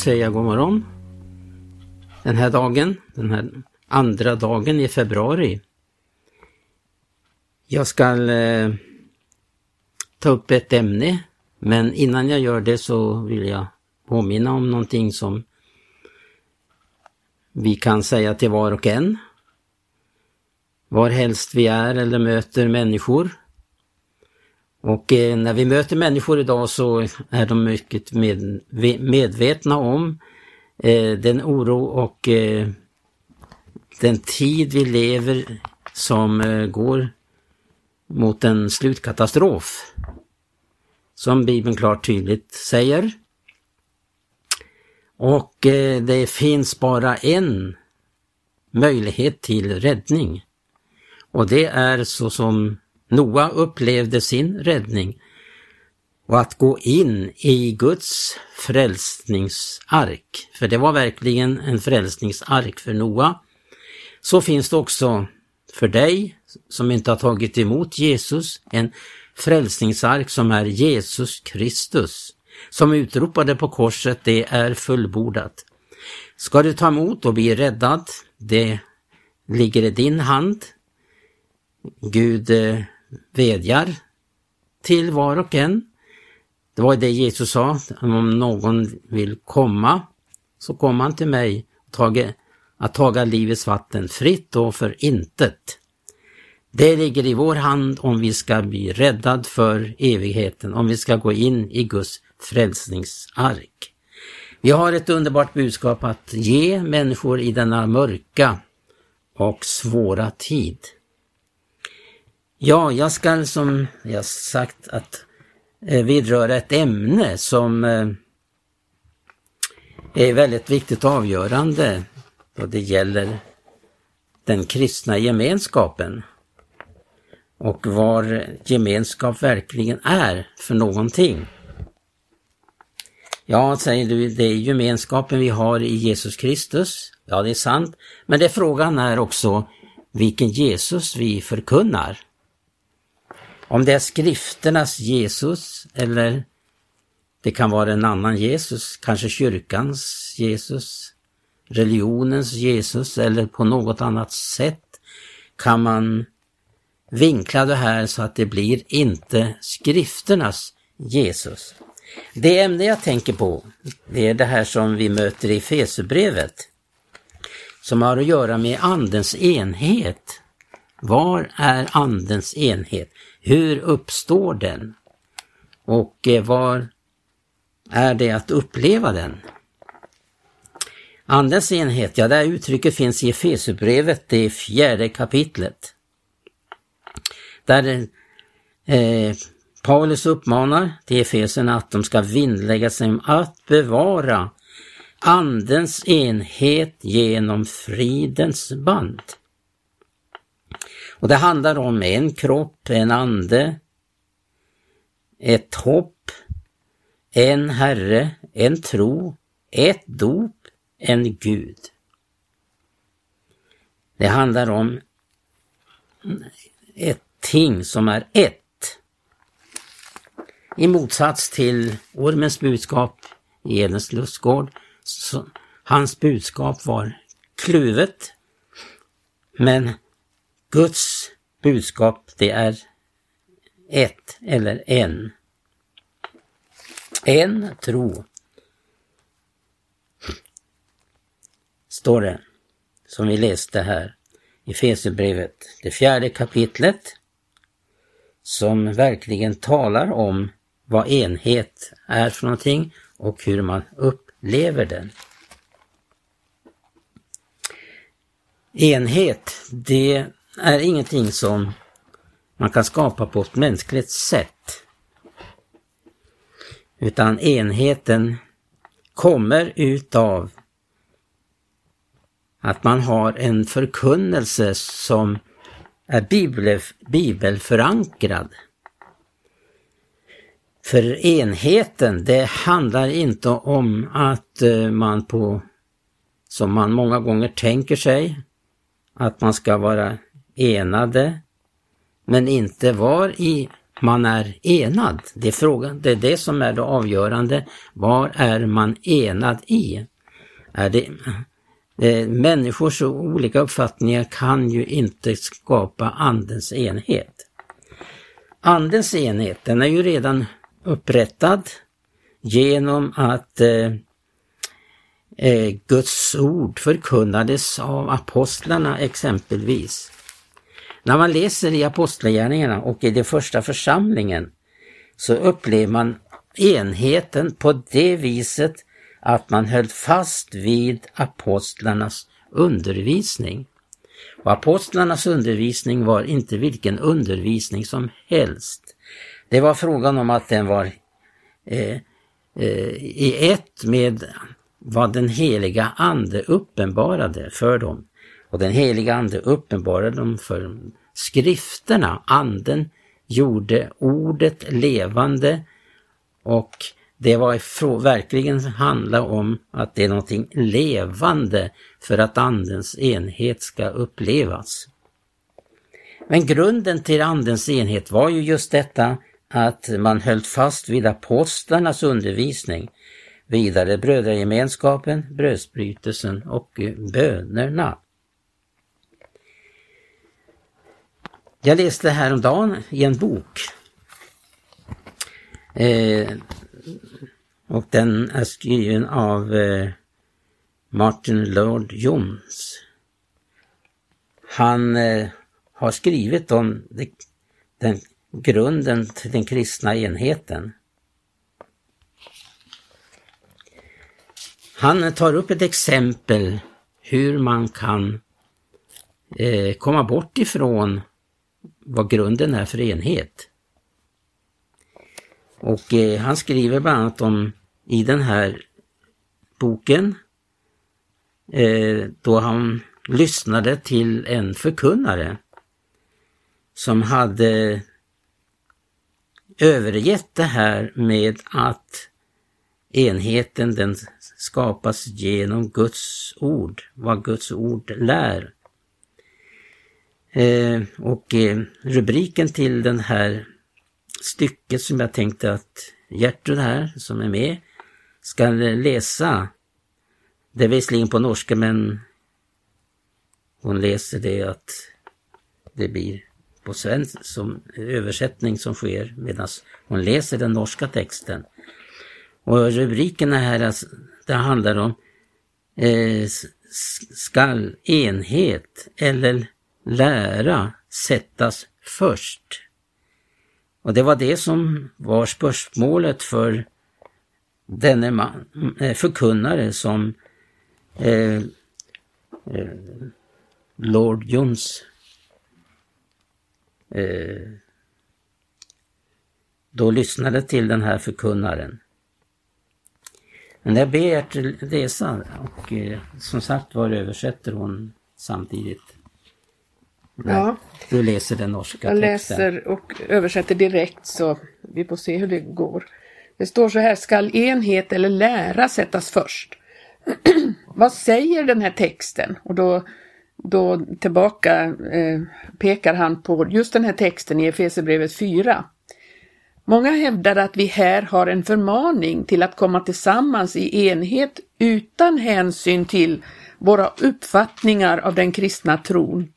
säga god morgon. Den här dagen, den här andra dagen i februari. Jag ska eh, ta upp ett ämne, men innan jag gör det så vill jag påminna om någonting som vi kan säga till var och en. Var helst vi är eller möter människor. Och eh, när vi möter människor idag så är de mycket med, medvetna om eh, den oro och eh, den tid vi lever som eh, går mot en slutkatastrof. Som Bibeln klart tydligt säger. Och eh, det finns bara en möjlighet till räddning. Och det är så som Noa upplevde sin räddning. Och att gå in i Guds frälsningsark. För det var verkligen en frälsningsark för Noa. Så finns det också för dig som inte har tagit emot Jesus en frälsningsark som är Jesus Kristus. Som utropade på korset, det är fullbordat. Ska du ta emot och bli räddad, det ligger i din hand. Gud eh, vädjar till var och en. Det var det Jesus sa, om någon vill komma så kommer han till mig tage, att taga livets vatten fritt och för intet. Det ligger i vår hand om vi ska bli räddad för evigheten, om vi ska gå in i Guds frälsningsark. Vi har ett underbart budskap att ge människor i denna mörka och svåra tid. Ja, jag ska som jag sagt att eh, vidröra ett ämne som eh, är väldigt viktigt och avgörande då det gäller den kristna gemenskapen och vad gemenskap verkligen är för någonting. Ja, säger du, det är gemenskapen vi har i Jesus Kristus. Ja, det är sant. Men det frågan är också vilken Jesus vi förkunnar. Om det är skrifternas Jesus eller det kan vara en annan Jesus, kanske kyrkans Jesus religionens Jesus eller på något annat sätt kan man vinkla det här så att det blir inte skrifternas Jesus. Det ämne jag tänker på, det är det här som vi möter i Fesebrevet, som har att göra med Andens enhet. Var är Andens enhet? Hur uppstår den? Och eh, var är det att uppleva den? Andens enhet, ja det här uttrycket finns i Efesierbrevet, det fjärde kapitlet. Där eh, Paulus uppmanar till Efeserna att de ska vinnlägga sig om att bevara Andens enhet genom fridens band. Och det handlar om en kropp, en ande, ett hopp, en Herre, en tro, ett dop, en Gud. Det handlar om ett ting som är ett. I motsats till ormens budskap i Edens lustgård, så hans budskap var kluvet. Men Guds budskap det är ett eller en. En tro. Står det, som vi läste här i Fesebrevet, det fjärde kapitlet, som verkligen talar om vad enhet är för någonting och hur man upplever den. Enhet, det är ingenting som man kan skapa på ett mänskligt sätt. Utan enheten kommer utav att man har en förkunnelse som är bibel, bibelförankrad. För enheten, det handlar inte om att eh, man på, som man många gånger tänker sig, att man ska vara enade, men inte var i man är enad. Det är, frågan, det är det som är det avgörande. Var är man enad i? Är det, eh, människors olika uppfattningar kan ju inte skapa andens enhet. Andens enhet, den är ju redan upprättad genom att eh, eh, Guds ord förkunnades av apostlarna exempelvis. När man läser i Apostlagärningarna och i den första församlingen så upplever man enheten på det viset att man höll fast vid apostlarnas undervisning. Och apostlarnas undervisning var inte vilken undervisning som helst. Det var frågan om att den var eh, eh, i ett med vad den heliga ande uppenbarade för dem. Och den heliga ande uppenbarade dem för skrifterna. Anden gjorde ordet levande och det var verkligen handla om att det är någonting levande för att andens enhet ska upplevas. Men grunden till andens enhet var ju just detta att man höll fast vid apostlarnas undervisning, vidare brödragemenskapen, brödsbrytelsen och bönerna. Jag läste häromdagen i en bok eh, och den är skriven av eh, Martin Lord Jones. Han eh, har skrivit om det, den grunden till den kristna enheten. Han tar upp ett exempel hur man kan eh, komma bort ifrån vad grunden är för enhet. Och eh, han skriver bland annat om i den här boken eh, då han lyssnade till en förkunnare som hade övergett det här med att enheten den skapas genom Guds ord, vad Guds ord lär. Eh, och eh, rubriken till den här stycket som jag tänkte att Gertrud här, som är med, ska läsa Det är visserligen på norska men hon läser det att det blir på svensk som översättning som sker medan hon läser den norska texten. Och rubrikerna här, alltså, det handlar om eh, skall enhet eller lära sättas först? Och det var det som var spörsmålet för denne man, eh, förkunnare som eh, eh, Lord Jones eh, då lyssnade till den här förkunnaren. Men jag ber er till läsa och eh, som sagt var översätter hon samtidigt. Ja. Du läser den norska Jag texten. läser och översätter direkt så vi får se hur det går. Det står så här, skall enhet eller lära sättas först? Vad säger den här texten? Och då, då tillbaka eh, pekar han på just den här texten i Efesierbrevet 4. Många hävdar att vi här har en förmaning till att komma tillsammans i enhet utan hänsyn till våra uppfattningar av den kristna tron,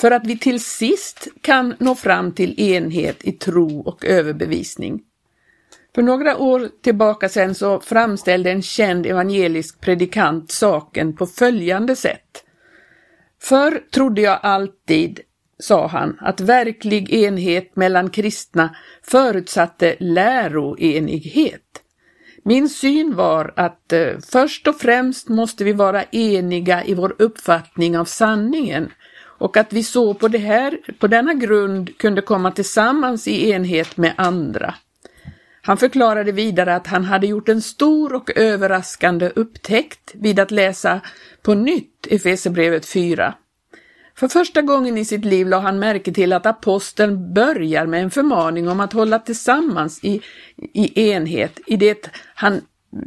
för att vi till sist kan nå fram till enhet i tro och överbevisning. För några år tillbaka sedan så framställde en känd evangelisk predikant saken på följande sätt. Förr trodde jag alltid, sa han, att verklig enhet mellan kristna förutsatte läroenighet. Min syn var att eh, först och främst måste vi vara eniga i vår uppfattning av sanningen och att vi så på, det här, på denna grund kunde komma tillsammans i enhet med andra. Han förklarade vidare att han hade gjort en stor och överraskande upptäckt vid att läsa på nytt Efesierbrevet 4. För första gången i sitt liv lade han märke till att aposteln börjar med en förmaning om att hålla tillsammans i, i enhet, i det han,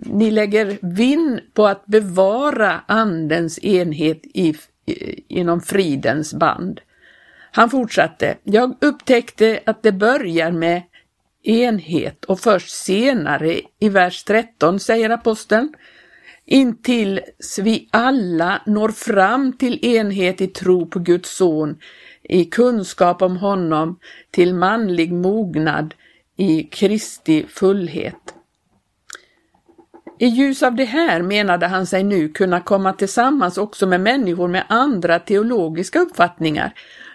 ni lägger vinn på att bevara andens enhet i, inom fridens band. Han fortsatte, jag upptäckte att det börjar med enhet och först senare i vers 13 säger aposteln intills vi alla når fram till enhet i tro på Guds son, i kunskap om honom, till manlig mognad, i Kristi fullhet. I ljus av det här menade han sig nu kunna komma tillsammans också med människor med andra teologiska uppfattningar,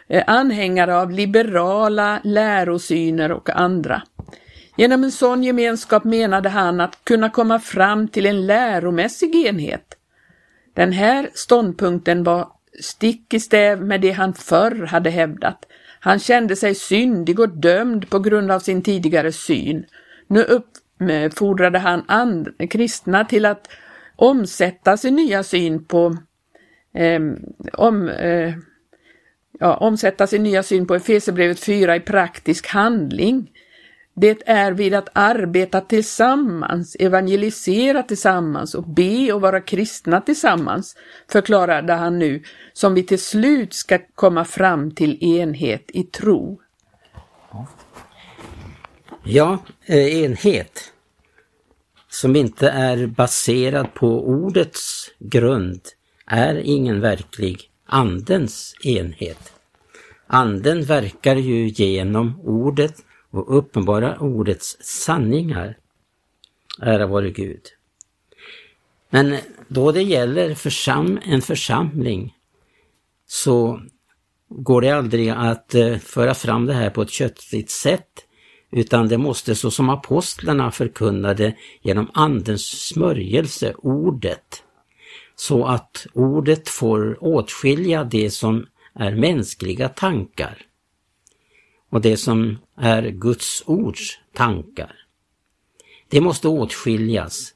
eh, anhängare av liberala lärosyner och andra. Genom en sån gemenskap menade han att kunna komma fram till en läromässig enhet. Den här ståndpunkten var stick i stäv med det han förr hade hävdat. Han kände sig syndig och dömd på grund av sin tidigare syn. Nu Eh, uppfordrade han and, kristna till att omsätta sin nya syn på eh, om, eh, ja, omsätta sin nya syn på Efesierbrevet 4 i praktisk handling. Det är vid att arbeta tillsammans, evangelisera tillsammans och be och vara kristna tillsammans, förklarade han nu, som vi till slut ska komma fram till enhet i tro. Ja, eh, enhet som inte är baserad på ordets grund är ingen verklig andens enhet. Anden verkar ju genom ordet och uppenbara ordets sanningar. Ära vare Gud. Men då det gäller försam en församling så går det aldrig att eh, föra fram det här på ett köttsligt sätt utan det måste så som apostlarna förkunnade genom Andens smörjelse, ordet, så att ordet får åtskilja det som är mänskliga tankar och det som är Guds ords tankar. Det måste åtskiljas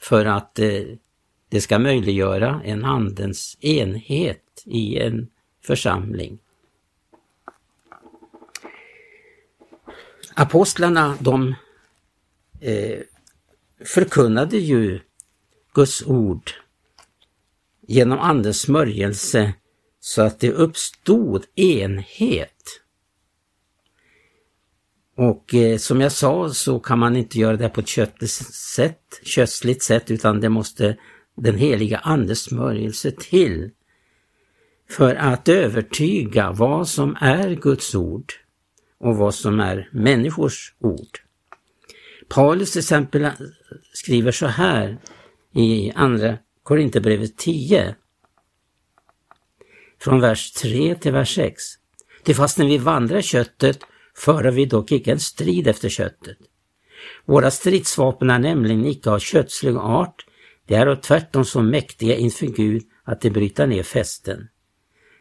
för att eh, det ska möjliggöra en andens enhet i en församling. Apostlarna de eh, förkunnade ju Guds ord genom andens smörjelse så att det uppstod enhet. Och eh, som jag sa så kan man inte göra det på ett köttligt sätt, kötsligt sätt utan det måste den heliga Andes smörjelse till för att övertyga vad som är Guds ord och vad som är människors ord. Paulus till exempel skriver så här i andra Korinthierbrevet 10 från vers 3 till vers 6. Till fastän vi vandrar köttet föra vi dock icke en strid efter köttet. Våra stridsvapen är nämligen icke av kötslig art, de är tvärtom så mäktiga inför Gud att de bryter ner fästen.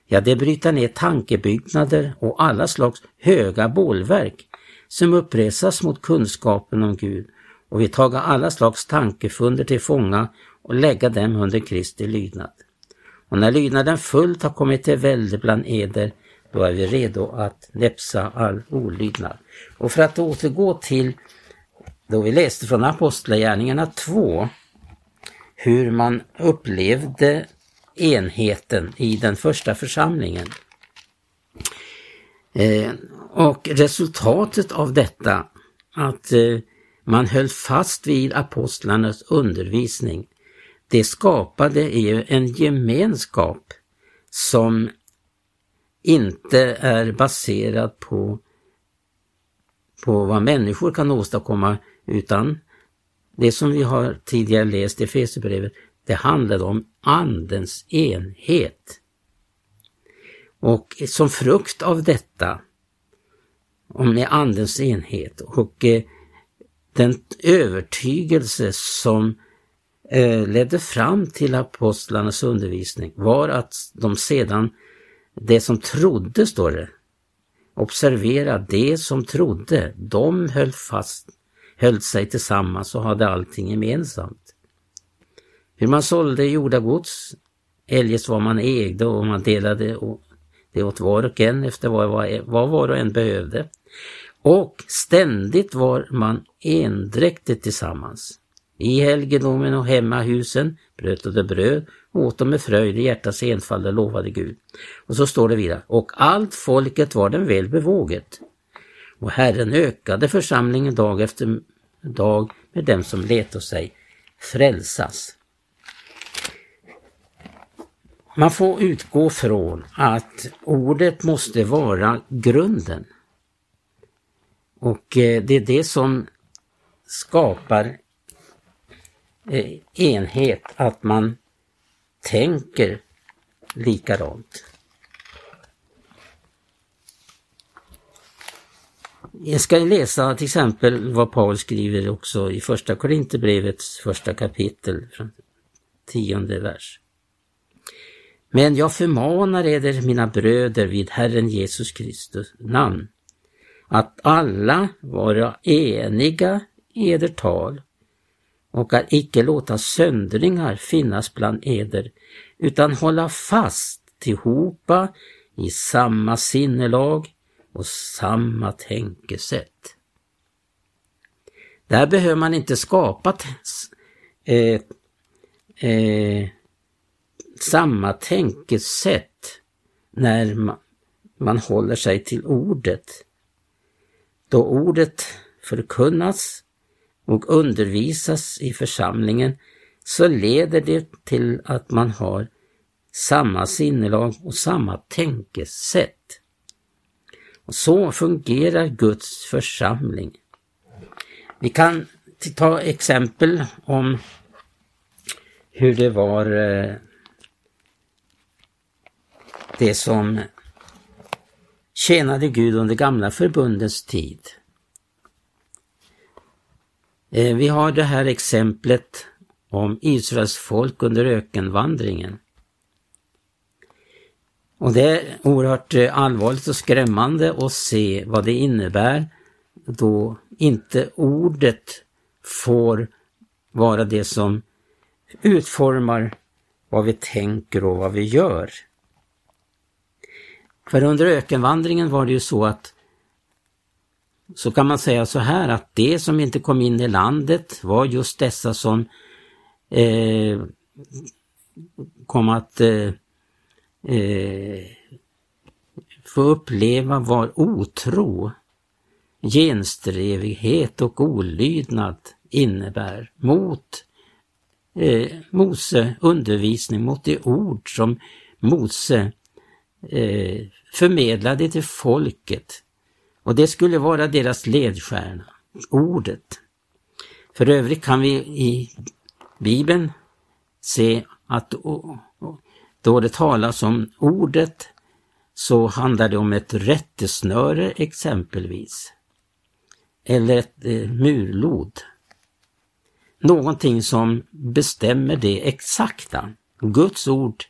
Ja, de bryter ner tankebyggnader och alla slags höga bålverk som uppresas mot kunskapen om Gud och vi taga alla slags tankefunder till fånga och lägga dem under Kristi lydnad. Och när lydnaden fullt har kommit till välde bland eder, då är vi redo att näpsa all olydnad. Och för att återgå till då vi läste från Apostlagärningarna 2, hur man upplevde enheten i den första församlingen. Eh, och resultatet av detta, att eh, man höll fast vid apostlarnas undervisning, det skapade ju en gemenskap som inte är baserad på, på vad människor kan åstadkomma utan det som vi har tidigare läst i Efesierbrevet, det handlade om Andens enhet. Och som frukt av detta, om Andens enhet och eh, den övertygelse som eh, ledde fram till apostlarnas undervisning var att de sedan, det som trodde står det, observera det som trodde, de höll fast, höll sig tillsammans och hade allting gemensamt. Hur man sålde jordagods, eljest vad man ägde och man delade det åt var och en efter vad, var och en behövde. Och ständigt var man endräktigt tillsammans. I helgedomen och hemmahusen bröt de bröd och åt de med fröjd i hjärtats enfald och lovade Gud. Och så står det vidare, och allt folket var den väl bevåget. Och Herren ökade församlingen dag efter dag med dem som letade sig frälsas. Man får utgå från att ordet måste vara grunden. Och eh, det är det som skapar eh, enhet, att man tänker likadant. Jag ska läsa till exempel vad Paul skriver också i första Korinthierbrevets första kapitel, från tionde vers. Men jag förmanar eder, mina bröder, vid Herren Jesus Kristus namn, att alla vara eniga i eder tal och att icke låta söndringar finnas bland eder, utan hålla fast tillhopa i samma sinnelag och samma tänkesätt. Där behöver man inte skapa eh, eh, samma tänkesätt när man, man håller sig till ordet. Då ordet förkunnas och undervisas i församlingen så leder det till att man har samma sinnelag och samma tänkesätt. Och så fungerar Guds församling. Vi kan ta exempel om hur det var eh, det som tjänade Gud under gamla förbundets tid. Eh, vi har det här exemplet om Israels folk under ökenvandringen. Och det är oerhört eh, allvarligt och skrämmande att se vad det innebär då inte ordet får vara det som utformar vad vi tänker och vad vi gör. För under ökenvandringen var det ju så att så kan man säga så här att det som inte kom in i landet var just dessa som eh, kom att eh, eh, få uppleva vad otro, genstrevighet och olydnad innebär mot eh, Mose undervisning, mot det ord som Mose eh, förmedla det till folket. Och det skulle vara deras ledstjärna, ordet. För övrigt kan vi i Bibeln se att då det talas om ordet så handlar det om ett rättesnöre exempelvis. Eller ett eh, murlod. Någonting som bestämmer det exakta. Guds ord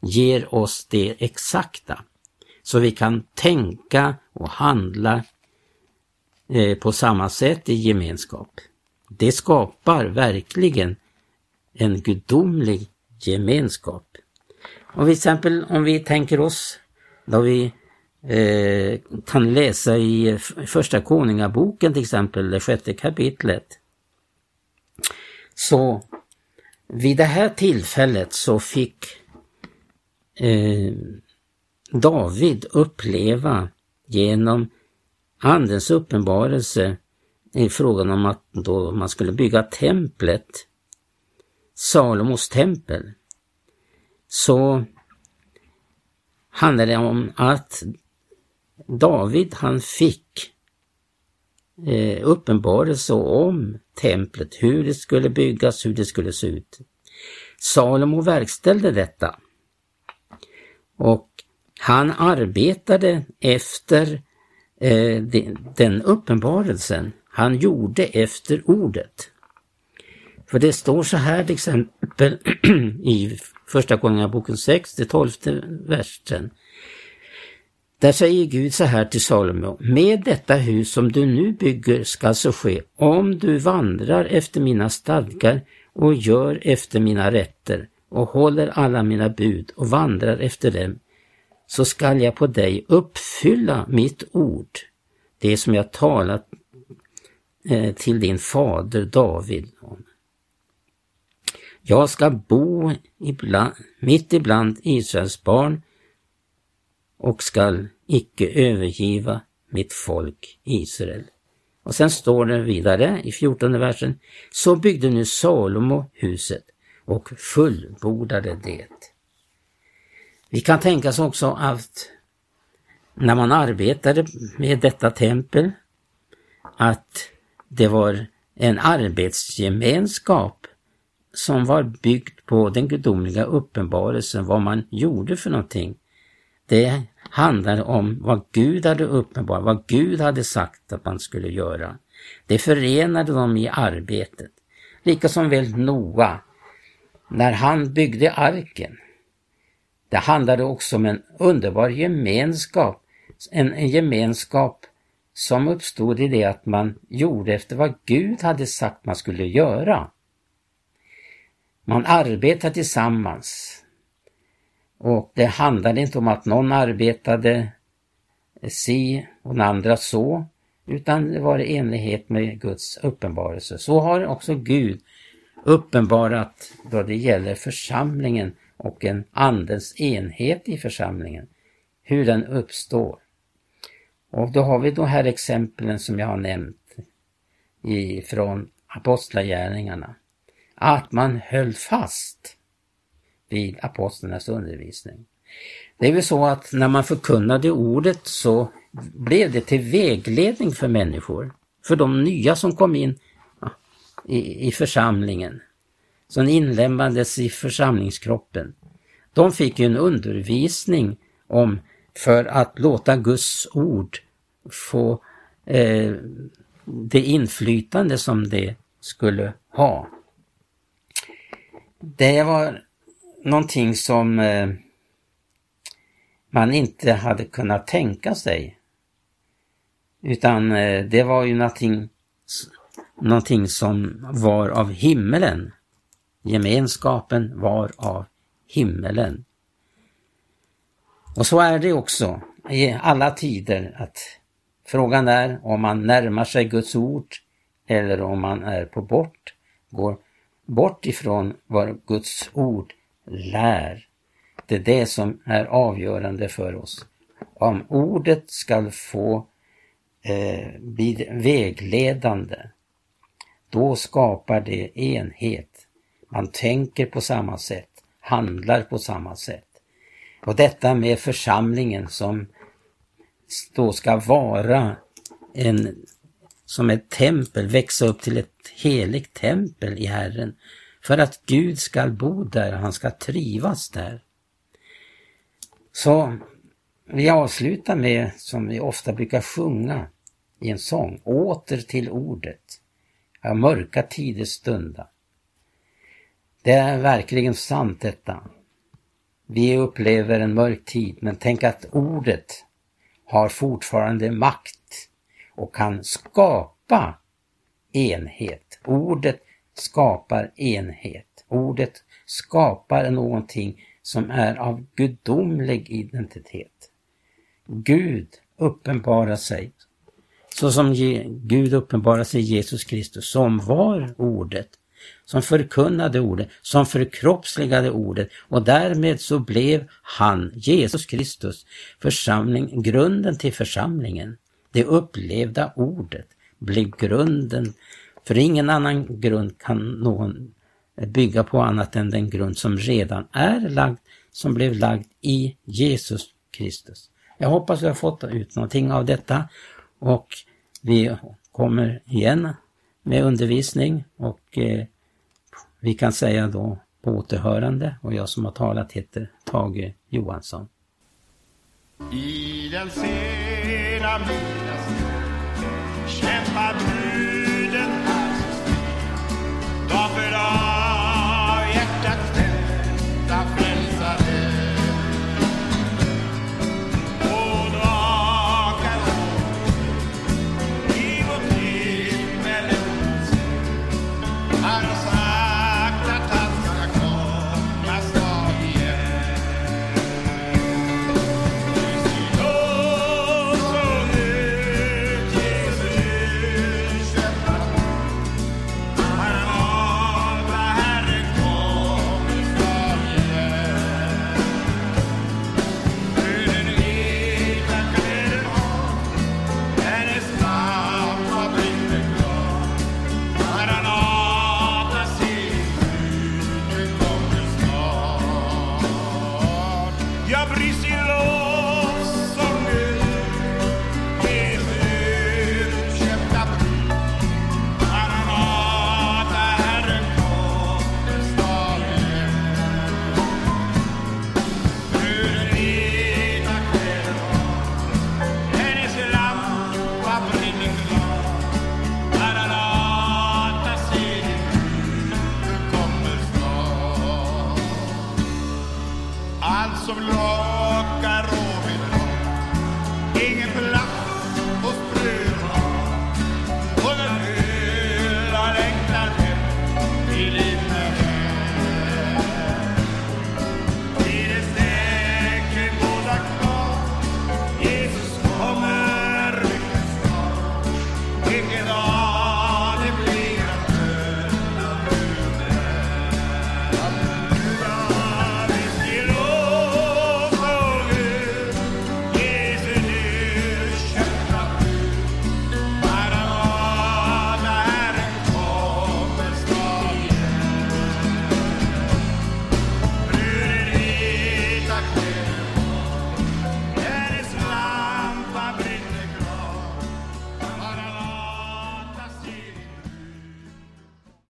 ger oss det exakta. Så vi kan tänka och handla eh, på samma sätt i gemenskap. Det skapar verkligen en gudomlig gemenskap. Och exempel om vi tänker oss då vi eh, kan läsa i första konungaboken till exempel, det sjätte kapitlet. Så vid det här tillfället så fick eh, David uppleva genom Andens uppenbarelse i frågan om att då man skulle bygga templet, Salomos tempel, så handlar det om att David han fick eh, uppenbarelse om templet, hur det skulle byggas, hur det skulle se ut. Salomo verkställde detta. Och han arbetade efter eh, den uppenbarelsen. Han gjorde efter ordet. För det står så här till exempel i Första Konungaboken 6, det tolfte versen. Där säger Gud så här till Salomo, med detta hus som du nu bygger ska så ske, om du vandrar efter mina stadgar och gör efter mina rätter och håller alla mina bud och vandrar efter dem, så skall jag på dig uppfylla mitt ord, det som jag talat eh, till din fader David om. Jag ska bo ibland, mitt ibland Israels barn och skall icke övergiva mitt folk Israel. Och sen står det vidare i fjortonde versen. Så byggde nu Salomo huset och fullbordade det. Vi kan tänka oss också att när man arbetade med detta tempel att det var en arbetsgemenskap som var byggt på den gudomliga uppenbarelsen, vad man gjorde för någonting. Det handlade om vad Gud hade uppenbarat, vad Gud hade sagt att man skulle göra. Det förenade dem i arbetet. Lika som väl Noa, när han byggde arken. Det handlade också om en underbar gemenskap, en, en gemenskap som uppstod i det att man gjorde efter vad Gud hade sagt man skulle göra. Man arbetar tillsammans. Och det handlade inte om att någon arbetade si och den andra så, utan det var i enlighet med Guds uppenbarelse. Så har också Gud uppenbarat då det gäller församlingen och en andens enhet i församlingen, hur den uppstår. Och då har vi de här exemplen som jag har nämnt ifrån Apostlagärningarna att man höll fast vid apostlarnas undervisning. Det är väl så att när man förkunnade ordet så blev det till vägledning för människor, för de nya som kom in i, i församlingen, som inlämnades i församlingskroppen. De fick ju en undervisning om för att låta Guds ord få eh, det inflytande som det skulle ha. Det var någonting som eh, man inte hade kunnat tänka sig. Utan eh, det var ju någonting, någonting som var av himmelen. Gemenskapen var av himmelen. Och så är det också i alla tider att frågan är om man närmar sig Guds ord eller om man är på bort, går bort ifrån vad Guds ord lär. Det är det som är avgörande för oss. Om ordet skall få eh, bli vägledande, då skapar det enhet. Man tänker på samma sätt, handlar på samma sätt. Och detta med församlingen som då ska vara en, som ett tempel, växa upp till ett heligt tempel i Herren. För att Gud ska bo där, han ska trivas där. Så vi avslutar med, som vi ofta brukar sjunga i en sång, åter till ordet. Ja, mörka tider stunda. Det är verkligen sant detta. Vi upplever en mörk tid, men tänk att ordet har fortfarande makt och kan skapa enhet. Ordet skapar enhet. Ordet skapar någonting som är av gudomlig identitet. Gud uppenbarar sig så som Gud uppenbarar sig Jesus Kristus som var ordet, som förkunnade ordet, som förkroppsligade ordet och därmed så blev han, Jesus Kristus, församling, grunden till församlingen. Det upplevda ordet blev grunden, för ingen annan grund kan någon bygga på annat än den grund som redan är lagd, som blev lagd i Jesus Kristus. Jag hoppas vi har fått ut någonting av detta och vi kommer igen med undervisning och eh, vi kan säga då på återhörande och jag som har talat heter Tage Johansson. I den sena middagsstund kämpar